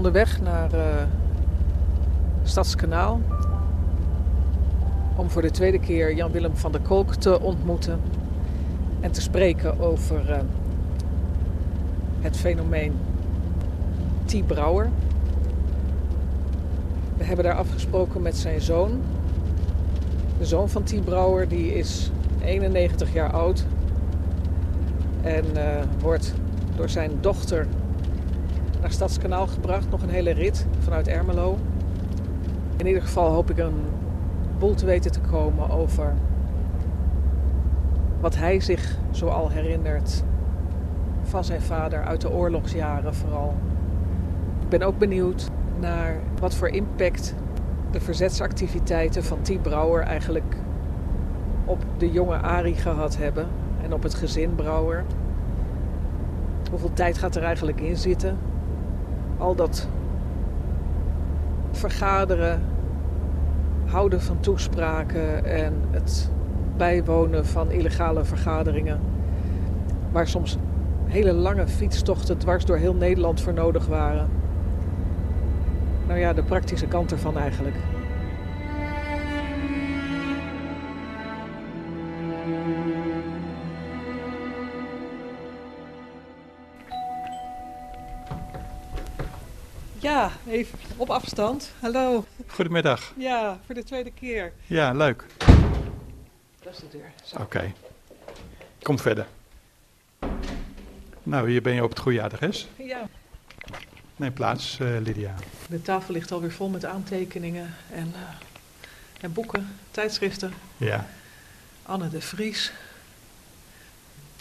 onderweg naar uh, Stadskanaal. Om voor de tweede keer Jan-Willem van der Kolk te ontmoeten. En te spreken over uh, het fenomeen T. Brouwer. We hebben daar afgesproken met zijn zoon. De zoon van T. Brouwer die is 91 jaar oud. En uh, wordt door zijn dochter naar Stadskanaal gebracht. Nog een hele rit vanuit Ermelo. In ieder geval hoop ik een boel te weten te komen over wat hij zich zoal herinnert van zijn vader uit de oorlogsjaren vooral. Ik ben ook benieuwd naar wat voor impact de verzetsactiviteiten van T. Brouwer eigenlijk op de jonge Ari gehad hebben en op het gezin Brouwer. Hoeveel tijd gaat er eigenlijk in zitten? Al dat vergaderen, houden van toespraken en het bijwonen van illegale vergaderingen. Waar soms hele lange fietstochten dwars door heel Nederland voor nodig waren. Nou ja, de praktische kant ervan eigenlijk. Ja, even op afstand. Hallo. Goedemiddag. Ja, voor de tweede keer. Ja, leuk. Dat is de deur. Oké. Okay. Kom verder. Nou, hier ben je op het goede adres. Ja. Neem plaats, uh, Lydia. De tafel ligt alweer vol met aantekeningen en, uh, en boeken, tijdschriften. Ja. Anne de Vries.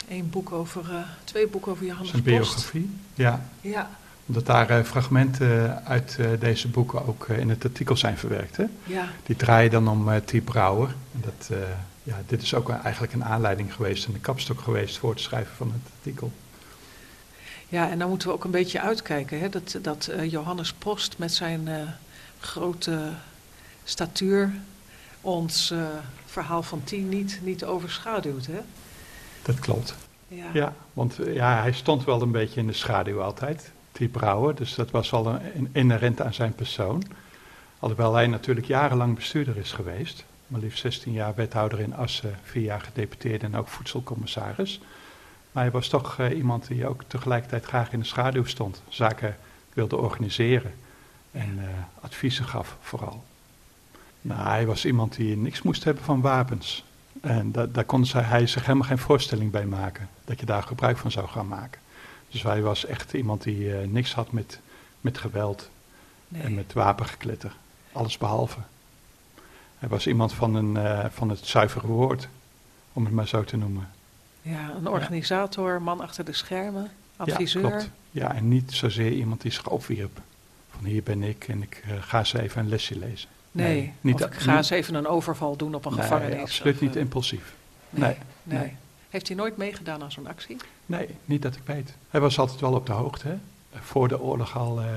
Eén boek over, uh, twee boeken over Johannes Zijn biografie, ja. Ja. Omdat daar fragmenten uit deze boeken ook in het artikel zijn verwerkt. Hè? Ja. Die draaien dan om T. Brouwer. En dat, ja, dit is ook eigenlijk een aanleiding geweest en de kapstok geweest voor het schrijven van het artikel. Ja, en dan moeten we ook een beetje uitkijken hè, dat, dat Johannes Post met zijn grote statuur ons uh, verhaal van tien niet, niet overschaduwt. Hè? Dat klopt. Ja, ja want ja, hij stond wel een beetje in de schaduw altijd, die Brouwer. Dus dat was wel een, inherent aan zijn persoon. Alhoewel hij natuurlijk jarenlang bestuurder is geweest. Maar liefst 16 jaar wethouder in Assen, vier jaar gedeputeerde en ook voedselcommissaris. Maar hij was toch uh, iemand die ook tegelijkertijd graag in de schaduw stond. Zaken wilde organiseren en uh, adviezen gaf vooral. Nou, hij was iemand die niks moest hebben van wapens. En da daar kon hij zich helemaal geen voorstelling bij maken. Dat je daar gebruik van zou gaan maken. Dus hij was echt iemand die uh, niks had met, met geweld nee. en met wapengekletter. Alles behalve. Hij was iemand van, een, van het zuivere woord, om het maar zo te noemen. Ja, een organisator, ja. man achter de schermen, adviseur. Ja, klopt. Ja, en niet zozeer iemand die zich opwierp. Van hier ben ik en ik uh, ga eens even een lesje lezen. Nee, nee niet of ik ga eens even een overval doen op een nee, gevangenis. absoluut of, niet impulsief. Nee, Nee, nee. Heeft hij nooit meegedaan aan zo'n actie? Nee, niet dat ik weet. Hij was altijd wel op de hoogte. Hè? Voor de oorlog al uh,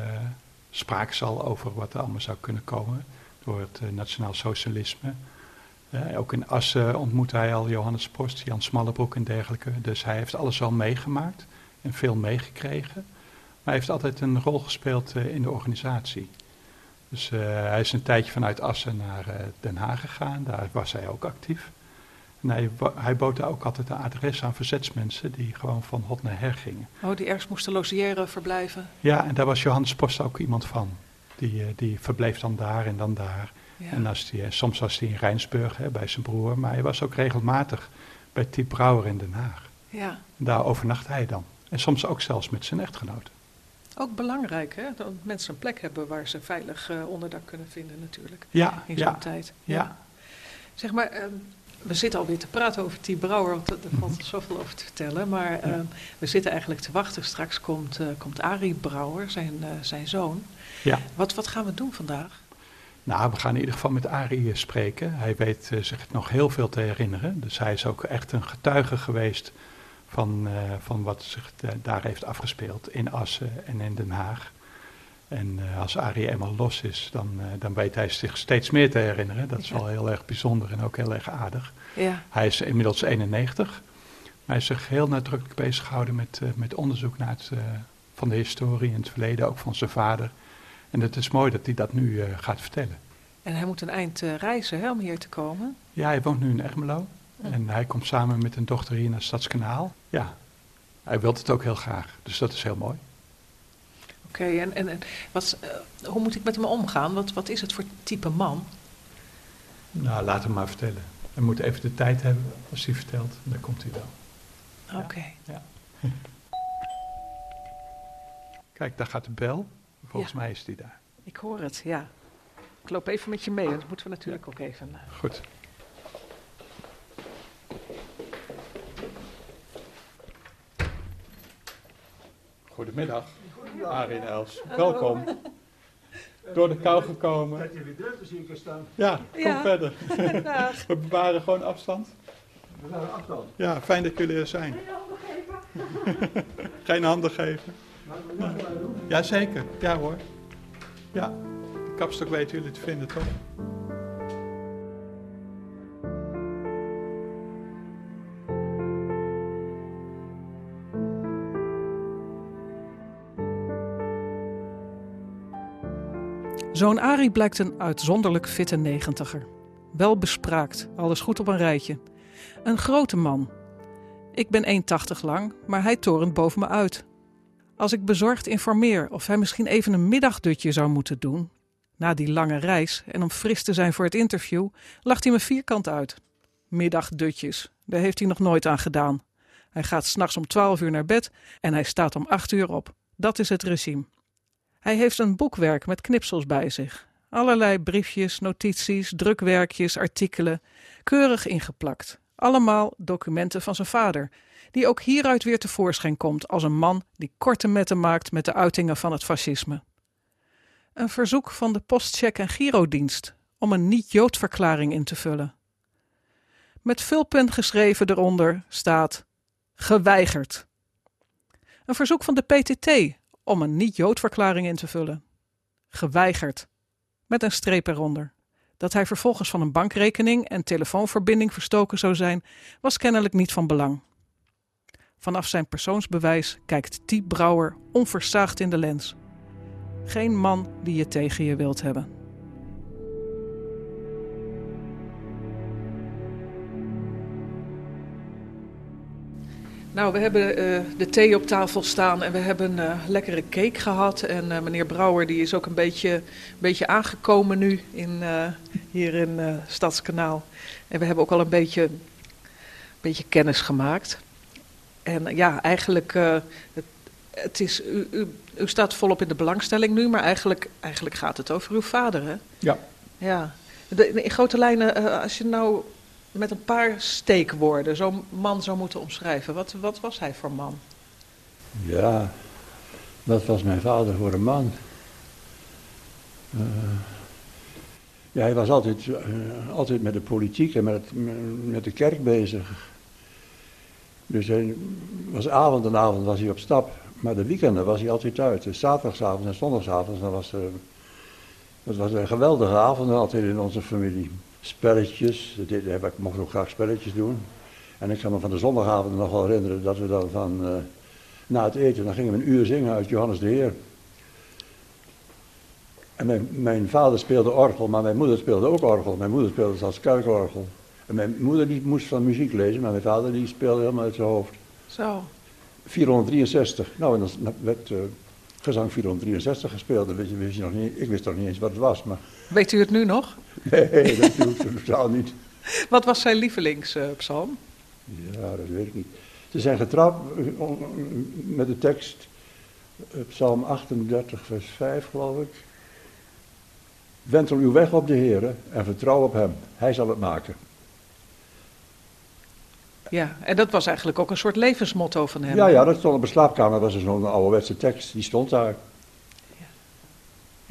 spraken ze al over wat er allemaal zou kunnen komen door het uh, nationaal socialisme. Uh, ook in Assen ontmoette hij al Johannes Post, Jan Smallebroek en dergelijke. Dus hij heeft alles al meegemaakt en veel meegekregen. Maar hij heeft altijd een rol gespeeld in de organisatie. Dus hij is een tijdje vanuit Assen naar Den Haag gegaan. Daar was hij ook actief. En hij, hij bood daar ook altijd een adres aan verzetsmensen die gewoon van hot naar her gingen. Oh, die ergens moesten logeren, verblijven? Ja, en daar was Johannes Post ook iemand van. Die, die verbleef dan daar en dan daar. Ja. En als die, soms was hij in Rijnsburg hè, bij zijn broer, maar hij was ook regelmatig bij Tiep Brouwer in Den Haag. Ja. En daar overnachtte hij dan. En soms ook zelfs met zijn echtgenoot. Ook belangrijk, hè? Dat mensen een plek hebben waar ze veilig uh, onderdak kunnen vinden natuurlijk. Ja, in zo'n ja, tijd. Ja. Zeg maar, um, we zitten alweer te praten over Tiep Brouwer, want er valt zoveel over te vertellen. Maar um, we zitten eigenlijk te wachten. Straks komt, uh, komt Arie Brouwer, zijn, uh, zijn zoon. Ja. Wat, wat gaan we doen vandaag? Nou, we gaan in ieder geval met Arie spreken. Hij weet zich nog heel veel te herinneren. Dus hij is ook echt een getuige geweest van, van wat zich daar heeft afgespeeld in Assen en in Den Haag. En uh, als Arie eenmaal los is, dan, dan weet hij zich steeds meer te herinneren. Dat is ja. wel heel erg bijzonder en ook heel erg aardig. Ja. Hij is inmiddels 91. Maar hij is zich heel nadrukkelijk bezig gehouden met, met onderzoek naar het, van de historie en het verleden, ook van zijn vader En het is mooi dat hij dat nu gaat vertellen. En hij moet een eind reizen hè, om hier te komen? Ja, hij woont nu in Ermelo. En hij komt samen met een dochter hier naar Stadskanaal. Ja, hij wil het ook heel graag. Dus dat is heel mooi. Oké, en, en, en wat, uh, hoe moet ik met hem omgaan? Wat, wat is het voor type man? Nou, laat hem maar vertellen. Hij moet even de tijd hebben als hij vertelt. Dan komt hij wel. Oké. Ja, ja. Kijk, daar gaat de bel. Volgens Ja. mij is die daar. Ik hoor het, ja. Ik loop even met je mee, want dat moeten we natuurlijk ook even... eh, Goed. Goedemiddag, Arie en Els. Welkom. Door de kou gekomen. Dat je weer druk zie ik er staan. Ja, kom Ja. verder. Dag. We bewaren gewoon afstand. We zijn afstand. Ja, fijn dat jullie er zijn. Geen handen geven. Moeten maar doen. Jazeker, ja hoor. Ja, de kapstok weten jullie te vinden toch? Zoon Arie blijkt een uitzonderlijk fitte negentiger. Wel bespraakt, alles goed op een rijtje. Een grote man. Ik ben 1,80 lang, maar hij torent boven me uit. Als ik bezorgd informeer of hij misschien even een middagdutje zou moeten doen, na die lange reis en om fris te zijn voor het interview, lacht hij me vierkant uit. Middagdutjes, daar heeft hij nog nooit aan gedaan. Hij gaat s'nachts om 12 uur naar bed en hij staat om 8 uur op. Dat is het regime. Hij heeft een boekwerk met knipsels bij zich. Allerlei briefjes, notities, drukwerkjes, artikelen, keurig ingeplakt. Allemaal documenten van zijn vader, die ook hieruit weer tevoorschijn komt als een man die korte metten maakt met de uitingen van het fascisme. Een verzoek van de postcheck en girodienst om een niet-Joodverklaring in te vullen. Met vulpen geschreven eronder staat geweigerd. Een verzoek van de PTT om een niet-Joodverklaring in te vullen. Geweigerd. Met een streep eronder. Dat hij vervolgens van een bankrekening en telefoonverbinding verstoken zou zijn, was kennelijk niet van belang. Vanaf zijn persoonsbewijs kijkt Tiep Brouwer onversaagd in de lens. Geen man die je tegen je wilt hebben. Nou, we hebben eh, de thee op tafel staan en we hebben een lekkere cake gehad. En eh, meneer Brouwer die is ook een beetje, een beetje aangekomen nu in, eh, hier in eh, Stadskanaal. En we hebben ook al een beetje, een beetje kennis gemaakt. En eh, ja, eigenlijk, eh, het, het is, u, u, u staat volop in de belangstelling nu, maar eigenlijk, eigenlijk gaat het over uw vader, hè? Ja. Ja. De, in grote lijnen, eh, als je nou met een paar steekwoorden zo'n man zou moeten omschrijven, wat, wat was hij voor man? Ja, wat was mijn vader voor een man? Eh, ja, hij was altijd, eh, altijd met de politiek en met, met de kerk bezig. Dus hij was avond en avond was hij op stap, maar de weekenden was hij altijd uit. Dus zaterdagsavond en zondagsavond, dan was, eh, dat was een geweldige avond altijd in onze familie. Spelletjes, ik mocht ook graag spelletjes doen. En ik kan me van de zondagavond nog wel herinneren dat we dan van, eh, na het eten, dan gingen we een uur zingen uit Johannes de Heer. En mijn, mijn vader speelde orgel, maar mijn moeder speelde ook orgel. Mijn moeder speelde zelfs kerkorgel. En mijn moeder die moest van muziek lezen, maar mijn vader die speelde helemaal uit zijn hoofd. Zo. 463. Nou, en dan werd eh, gezang 463 gespeeld. Dat wist je, wist je nog niet, ik wist nog niet eens wat het was, maar Weet u het nu nog? nee, dat doet totaal niet. Wat was zijn lievelingspsalm? Ja, dat weet ik niet. Ze zijn getrouwd eh, met de tekst, eh, Psalm 38, vers 5, geloof ik. Wentel uw weg op de Heer en vertrouw op Hem. Hij zal het maken. Ja, en dat was eigenlijk ook een soort levensmotto van hem. Ja, ja, dat stond op de slaapkamer. Dat was zo'n ouderwetse tekst. Die stond daar.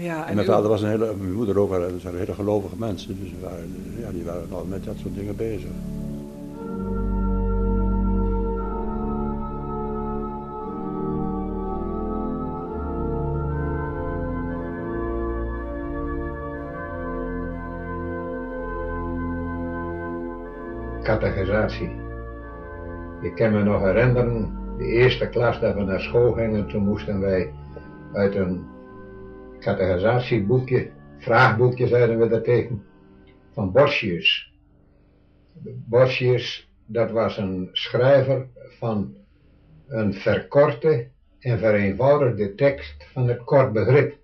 Ja En mijn uw- vader was een hele, mijn moeder ook, waren, hele gelovige mensen. Dus die waren, ja, die waren nou met dat soort dingen bezig. catechisatie. Ik kan me nog herinneren, de eerste klas dat we naar school gingen, toen moesten wij uit een categorisatieboekje, vraagboekje zeiden we dat tegen, van Borsius. Borsius, dat was een schrijver van een verkorte en vereenvoudigde tekst van het kort begrip.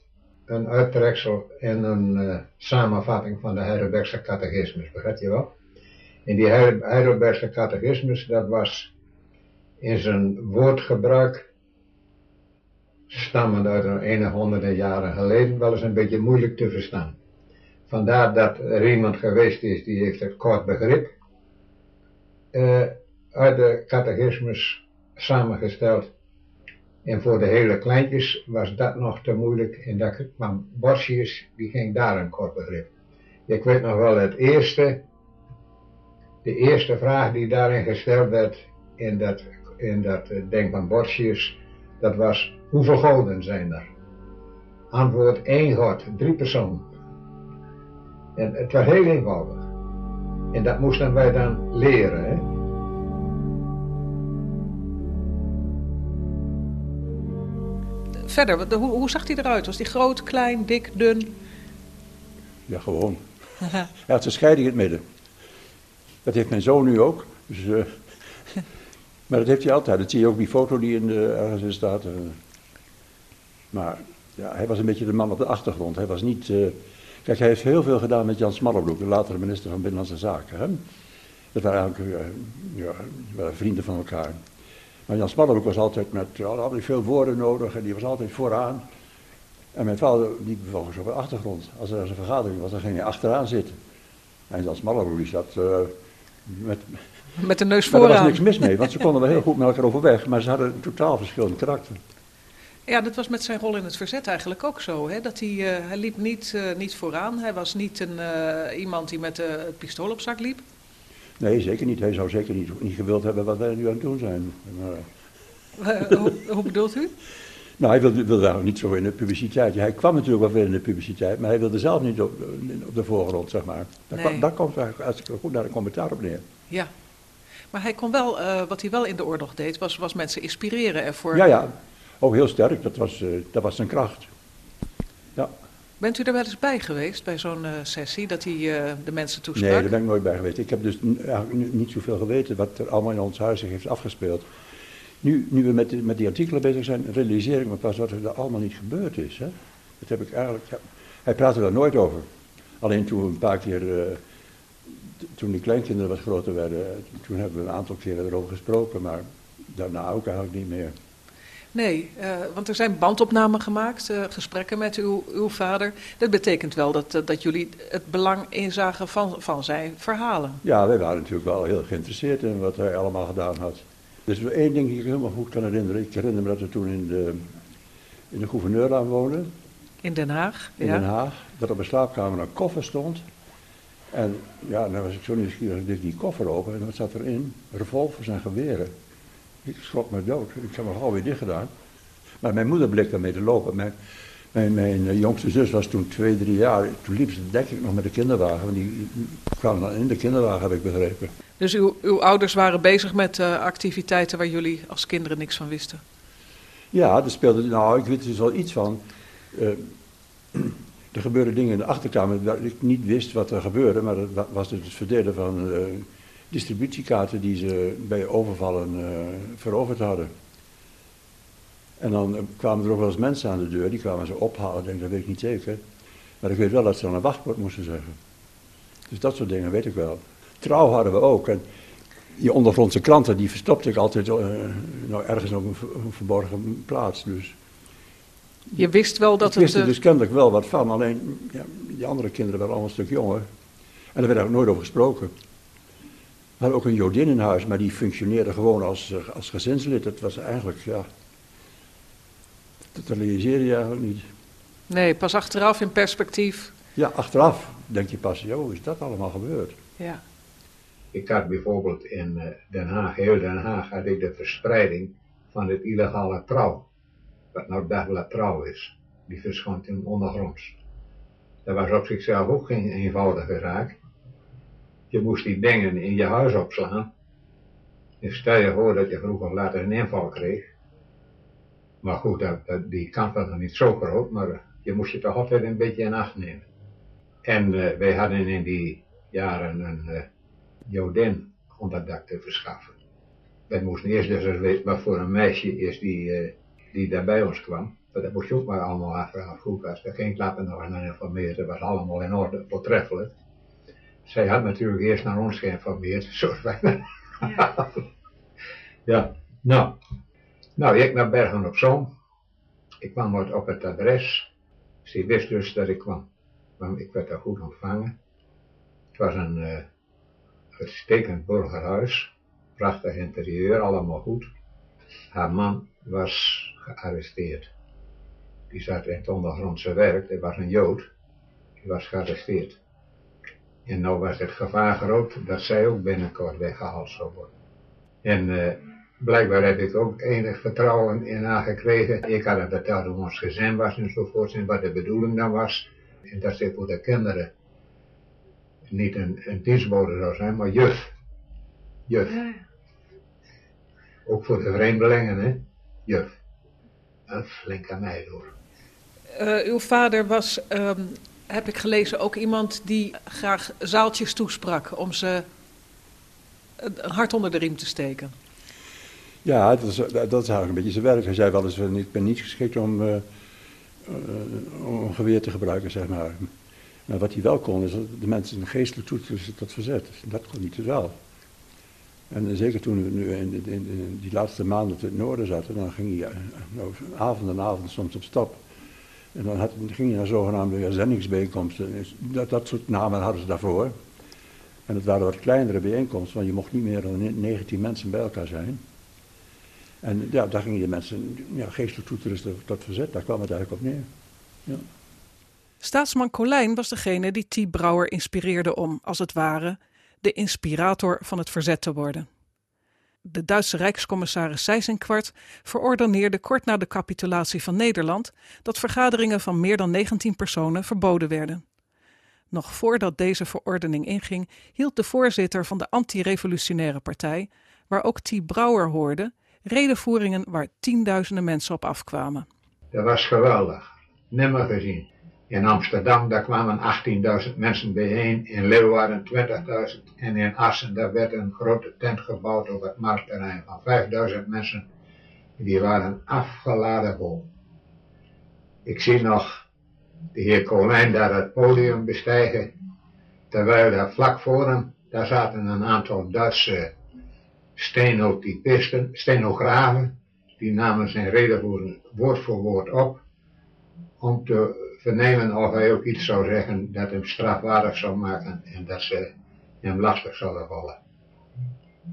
Een uittreksel en een uh, samenvatting van de Heidelbergse catechismus, begrijp je wel? En die Heidelbergse catechismus, dat was in zijn woordgebruik, stammend uit een enige honderden jaren geleden, wel eens een beetje moeilijk te verstaan. Vandaar dat er iemand geweest is die heeft het kort begrip uh, uit de catechismus samengesteld. En voor de hele kleintjes was dat nog te moeilijk. En dat kwam Borsius, die ging daar een kort begrip. Ik weet nog wel het eerste, de eerste vraag die daarin gesteld werd in dat, in dat eh, denk van Borsius, dat was, hoeveel goden zijn er? Antwoord één God, drie personen. En het was heel eenvoudig. En dat moesten wij dan leren. Hè? Verder, hoe, hoe zag hij eruit? Was hij groot, klein, dik, dun? Ja, gewoon. hij had zijn scheiding in het midden. Dat heeft mijn zoon nu ook. Dus, uh, maar dat heeft hij altijd. Dat zie je ook die foto die in de, ergens in staat. Uh. Maar ja, hij was een beetje de man op de achtergrond. Hij was niet... Uh, Kijk, hij heeft heel veel gedaan met Jan Smallebroek, de latere minister van Binnenlandse Zaken. Hè? Dat waren eigenlijk uh, ja, waren vrienden van elkaar. Maar Jan Smallebroek was altijd met altijd veel woorden nodig en die was altijd vooraan. En mijn vader liep vervolgens op de achtergrond. Als er een vergadering was, dan ging hij achteraan zitten. En Jan Smallebroek die zat uh, met... Met de neus vooraan. Maar er was niks mis mee, want ze konden wel heel goed met elkaar overweg. Maar ze hadden een totaal verschillend karakter. Ja, dat was met zijn rol in het verzet eigenlijk ook zo. Hè? Dat hij, uh, hij liep niet, uh, niet vooraan. Hij was niet een, uh, iemand die met het pistool op zak liep. Nee, zeker niet. Hij zou zeker niet, niet gewild hebben wat wij nu aan het doen zijn. Maar, hoe, hoe, bedoelt u? Nou, hij wilde, wilde daar niet zo in de publiciteit. Hij kwam natuurlijk wel weer in de publiciteit, maar hij wilde zelf niet op, op de voorgrond, zeg maar. Daar, nee. kwam, daar komt eigenlijk goed naar een commentaar op neer. Ja. Maar hij kon wel, wat hij wel in de oorlog deed, was, was mensen inspireren ervoor. Ja, ja. Oh, heel sterk. Dat was, uh, dat was zijn kracht. Ja. Bent u er wel eens bij geweest, bij zo'n uh, sessie, dat hij uh, de mensen toesprak? Nee, daar ben ik nooit bij geweest. Ik heb dus eigenlijk niet zoveel geweten wat er allemaal in ons huis zich heeft afgespeeld. Nu, nu we met, die, met die artikelen bezig zijn, realiseer ik me pas wat er allemaal niet gebeurd is. Hè? Dat heb ik eigenlijk... Ja, hij praatte daar nooit over. Alleen toen we een paar keer... toen die kleinkinderen wat groter werden, toen hebben we een aantal keren erover gesproken, maar daarna ook eigenlijk niet meer. Nee, uh, want er zijn bandopnamen gemaakt, uh, gesprekken met uw, uw vader. Dat betekent wel dat, uh, dat jullie het belang inzagen van, van zijn verhalen. Ja, wij waren natuurlijk wel heel geïnteresseerd in wat hij allemaal gedaan had. Dus één ding die ik helemaal goed kan herinneren. Ik herinner me dat we toen in de, in de gouverneurlaan woonden. In Den Haag? In Den Haag. Dat op een slaapkamer een koffer stond. En ja, dan was ik zo nieuwsgierig. Ik deed die koffer open en wat zat erin? Revolvers en geweren. Ik schrok me dood. Ik heb hem alweer dicht gedaan. Maar mijn moeder bleek daarmee te lopen. Mijn, mijn, mijn eh, jongste zus was toen twee, drie jaar. Toen liep ze denk ik nog met de kinderwagen. Want die kwamen dan in de kinderwagen, heb ik begrepen. Dus uw, uw ouders waren bezig met uh, activiteiten waar jullie als kinderen niks van wisten? Ja, er speelde, nou, ik weet er dus wel iets van. Uh, er gebeurden dingen in de achterkamer dat ik niet wist wat er gebeurde. Maar dat was dus het verdelen van... Uh, distributiekaarten die ze bij overvallen uh, veroverd hadden. En dan uh, kwamen er ook wel eens mensen aan de deur, die kwamen ze ophalen, denk, dat weet ik niet zeker. Maar ik weet wel dat ze dan een wachtwoord moesten zeggen. Dus dat soort dingen weet ik wel. Trouw hadden we ook. En die ondergrondse kranten, die verstopte ik altijd uh, nou, ergens op een, een, verborgen plaats. Dus. Je wist wel dat ik wist het... er dus kennelijk wel wat van, alleen ja, die andere kinderen waren allemaal een stuk jonger. En er werd ook nooit over gesproken. We hadden ook een Jodin in huis, maar die functioneerde gewoon als, eh, als gezinslid. Dat was eigenlijk, ja. Dat realiseerde je eigenlijk niet. Nee, pas achteraf in perspectief. Ja, achteraf denk je pas, joh, is dat allemaal gebeurd? Ja. Ik had bijvoorbeeld in eh, Den Haag, heel Den Haag, had ik de verspreiding van het illegale trouw. Wat nou dagblad trouw is. Die verschoont in ondergronds. Dat was op zichzelf ook geen eenvoudige zaak. Je moest die dingen in je huis opslaan. En stel je voor dat je vroeg of later een inval kreeg. Maar goed, dat, dat, die kans was nog niet zo groot, maar je moest je toch altijd een beetje in acht nemen. En uh, wij hadden in die jaren een uh, Jodin onderdak te verschaffen. Wij moesten eerst dus weten wat voor een meisje is die, uh, die daar bij ons kwam. Dat moest je ook maar allemaal afvragen. Vroeg was er geen klappen nog aan geïnformeerd. Dat was allemaal in orde, voortreffelijk. Zij had natuurlijk eerst naar ons geïnformeerd, zoals wij. Ja. ja, nou. Nou, ik naar Bergen op Zoom. Ik kwam op het adres. Ze wist dus dat ik kwam. Ik werd daar goed ontvangen. Het was een uh, uitstekend burgerhuis. Prachtig interieur, allemaal goed. Haar man was gearresteerd. Die zat in het ondergrondse werk, hij was een Jood. Die was gearresteerd. En nou was het gevaar groot dat zij ook binnenkort weggehaald zou worden. En uh, blijkbaar heb ik ook enig vertrouwen in haar gekregen. Ik had het verteld hoe ons gezin was enzovoort en wat de bedoeling dan was. En dat ze voor de kinderen niet een, een dienstbode zou zijn, maar juf. Juf. Ook voor de vreemdelingen, hè? Juf. Een flinke meid hoor. Uh, uw vader was, um, heb ik gelezen, ook iemand die graag zaaltjes toesprak om ze een hart onder de riem te steken. Ja, dat is, dat eigenlijk een beetje zijn werk. Hij zei wel eens, ik ben niet geschikt om, uh, een geweer te gebruiken, zeg maar. Maar wat hij wel kon, is de mensen geestelijk toe tot verzet. Dat kon hij dus wel. En zeker toen we nu in, in, die laatste maanden in het noorden zaten, dan ging hij avond en avond soms op stap. En dan had, ging hij naar zogenaamde zendingsbijeenkomsten. Dat, dat soort namen hadden ze daarvoor. En het waren wat kleinere bijeenkomsten, want je mocht niet meer dan 19 mensen bij elkaar zijn. En ja, daar gingen de mensen ja, geestelijk toe te tot verzet. Daar kwam het eigenlijk op neer. Ja. Staatsman Colijn was degene die T. Brouwer inspireerde om, als het ware, de inspirator van het verzet te worden. De Duitse Rijkscommissaris Seyss-Inquart kort na de capitulatie van Nederland dat vergaderingen van meer dan 19 personen verboden werden. Nog voordat deze verordening inging, hield de voorzitter van de anti-revolutionaire partij, waar ook T. Brouwer hoorde, redenvoeringen waar tienduizenden mensen op afkwamen. Dat was geweldig, nimmer gezien. In Amsterdam, daar kwamen 18.000 mensen bijeen, in Leeuwarden 20.000 en in Assen, daar werd een grote tent gebouwd op het marktterrein van 5.000 mensen. Die waren afgeladen vol. Ik zie nog de heer Colijn daar het podium bestijgen, terwijl daar vlak voor hem, daar zaten een aantal Duitse stenotypisten, stenografen, die namen zijn redenvoering woord voor woord op, om te vernemen of hij ook iets zou zeggen dat hem strafwaardig zou maken en dat ze hem lastig zouden vallen.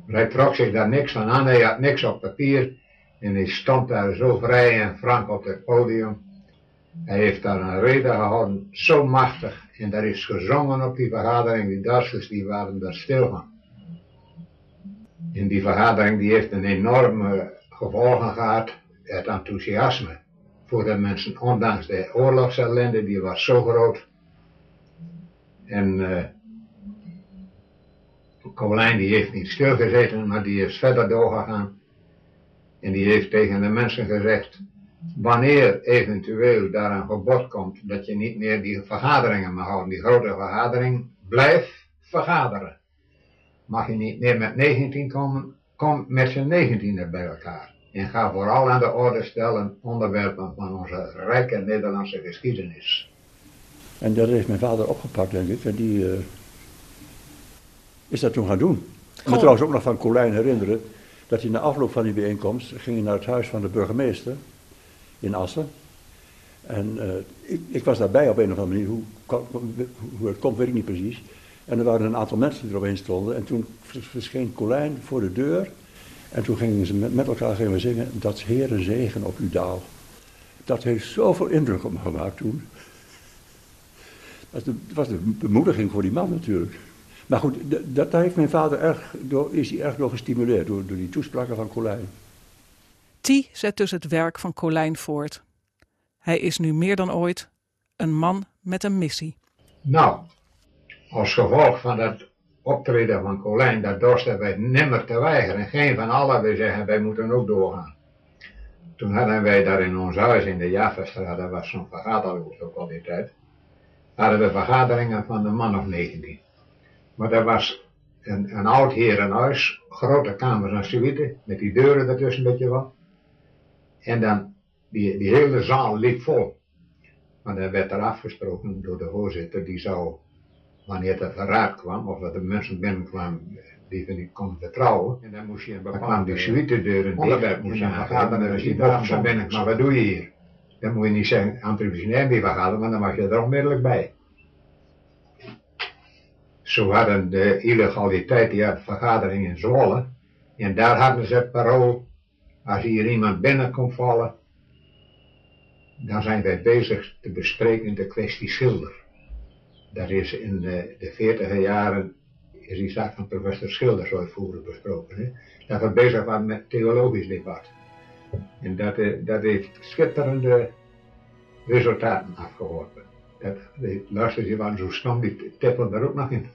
Maar hij trok zich daar niks van aan, hij had niks op papier en hij stond daar zo vrij en frank op het podium. Hij heeft daar een reden gehouden, zo machtig, en daar is gezongen op die vergadering, die Duitsers die waren daar stil van. En die vergadering die heeft een enorme gevolgen gehad, het enthousiasme voor de mensen, ondanks de oorlogsellende, die was zo groot. En uh, die heeft niet stilgezeten, maar die is verder doorgegaan. En die heeft tegen de mensen gezegd, wanneer eventueel daar een gebod komt dat je niet meer die vergaderingen mag houden, die grote vergadering, blijf vergaderen. Mag je niet meer met 19 komen, kom met z'n 19 bij elkaar. En ga vooral aan de orde stellen onderwerpen van onze rijke Nederlandse geschiedenis. En dat heeft mijn vader opgepakt, denk ik. En die uh, is dat toen gaan doen. Ik moet trouwens ook nog van Colijn herinneren dat hij na afloop van die bijeenkomst ging naar het huis van de burgemeester in Assen. En uh, ik, ik, was daarbij op een of andere manier. Hoe, hoe, het komt, weet ik niet precies. En er waren een aantal mensen die eromheen stonden. En toen verscheen Colijn voor de deur en toen gingen ze met, met elkaar gingen we zingen, dat Heere zegen op uw daal. Dat heeft zoveel indruk op me gemaakt toen. Dat was de bemoediging voor die man natuurlijk. Maar goed, dat, daar heeft mijn vader erg door, is hij erg door gestimuleerd, door, door die toespraken van Colijn. T zet dus het werk van Colijn voort. Hij is nu meer dan ooit een man met een missie. Nou, als gevolg van dat optreden van Colijn, dat dorsten wij nimmer te weigeren. Geen van allen, wij zeggen, wij moeten ook doorgaan. toen hadden wij daar in ons huis in de Javastraat, dat was zo'n vergaderhuis ook al die tijd, hadden we vergaderingen van een man of 19. Maar dat was een, een oud herenhuis, grote kamers en suite, met die deuren ertussen, weet je wel. En dan, die, die hele zaal liep vol. Maar dan werd er afgesproken door de voorzitter, die zou, wanneer er verraad kwam, of dat er mensen binnenkwamen die we niet konden vertrouwen, en dan moest je een bepaalde... Dan die suite deuren dicht, moest dus die mochten ze binnen, maar wat doe je hier? Dan moet je niet zeggen, antropogenair wie vergaderen, want dan was je er onmiddellijk bij. Zo hadden de illegaliteit, die had vergadering in Zwolle, en daar hadden ze het parool, als hier iemand binnen komt vallen, dan zijn wij bezig te bespreken de kwestie Schilder. Dat is in de, de 40 jaren is die zaak van professor Schilder zo uitvoerig besproken. Hè? Dat we bezig waren met theologisch debat. En dat, eh, dat heeft schitterende resultaten afgeworpen. Dat, de luisteraars waren zo stom, die tippelden er ook nog in.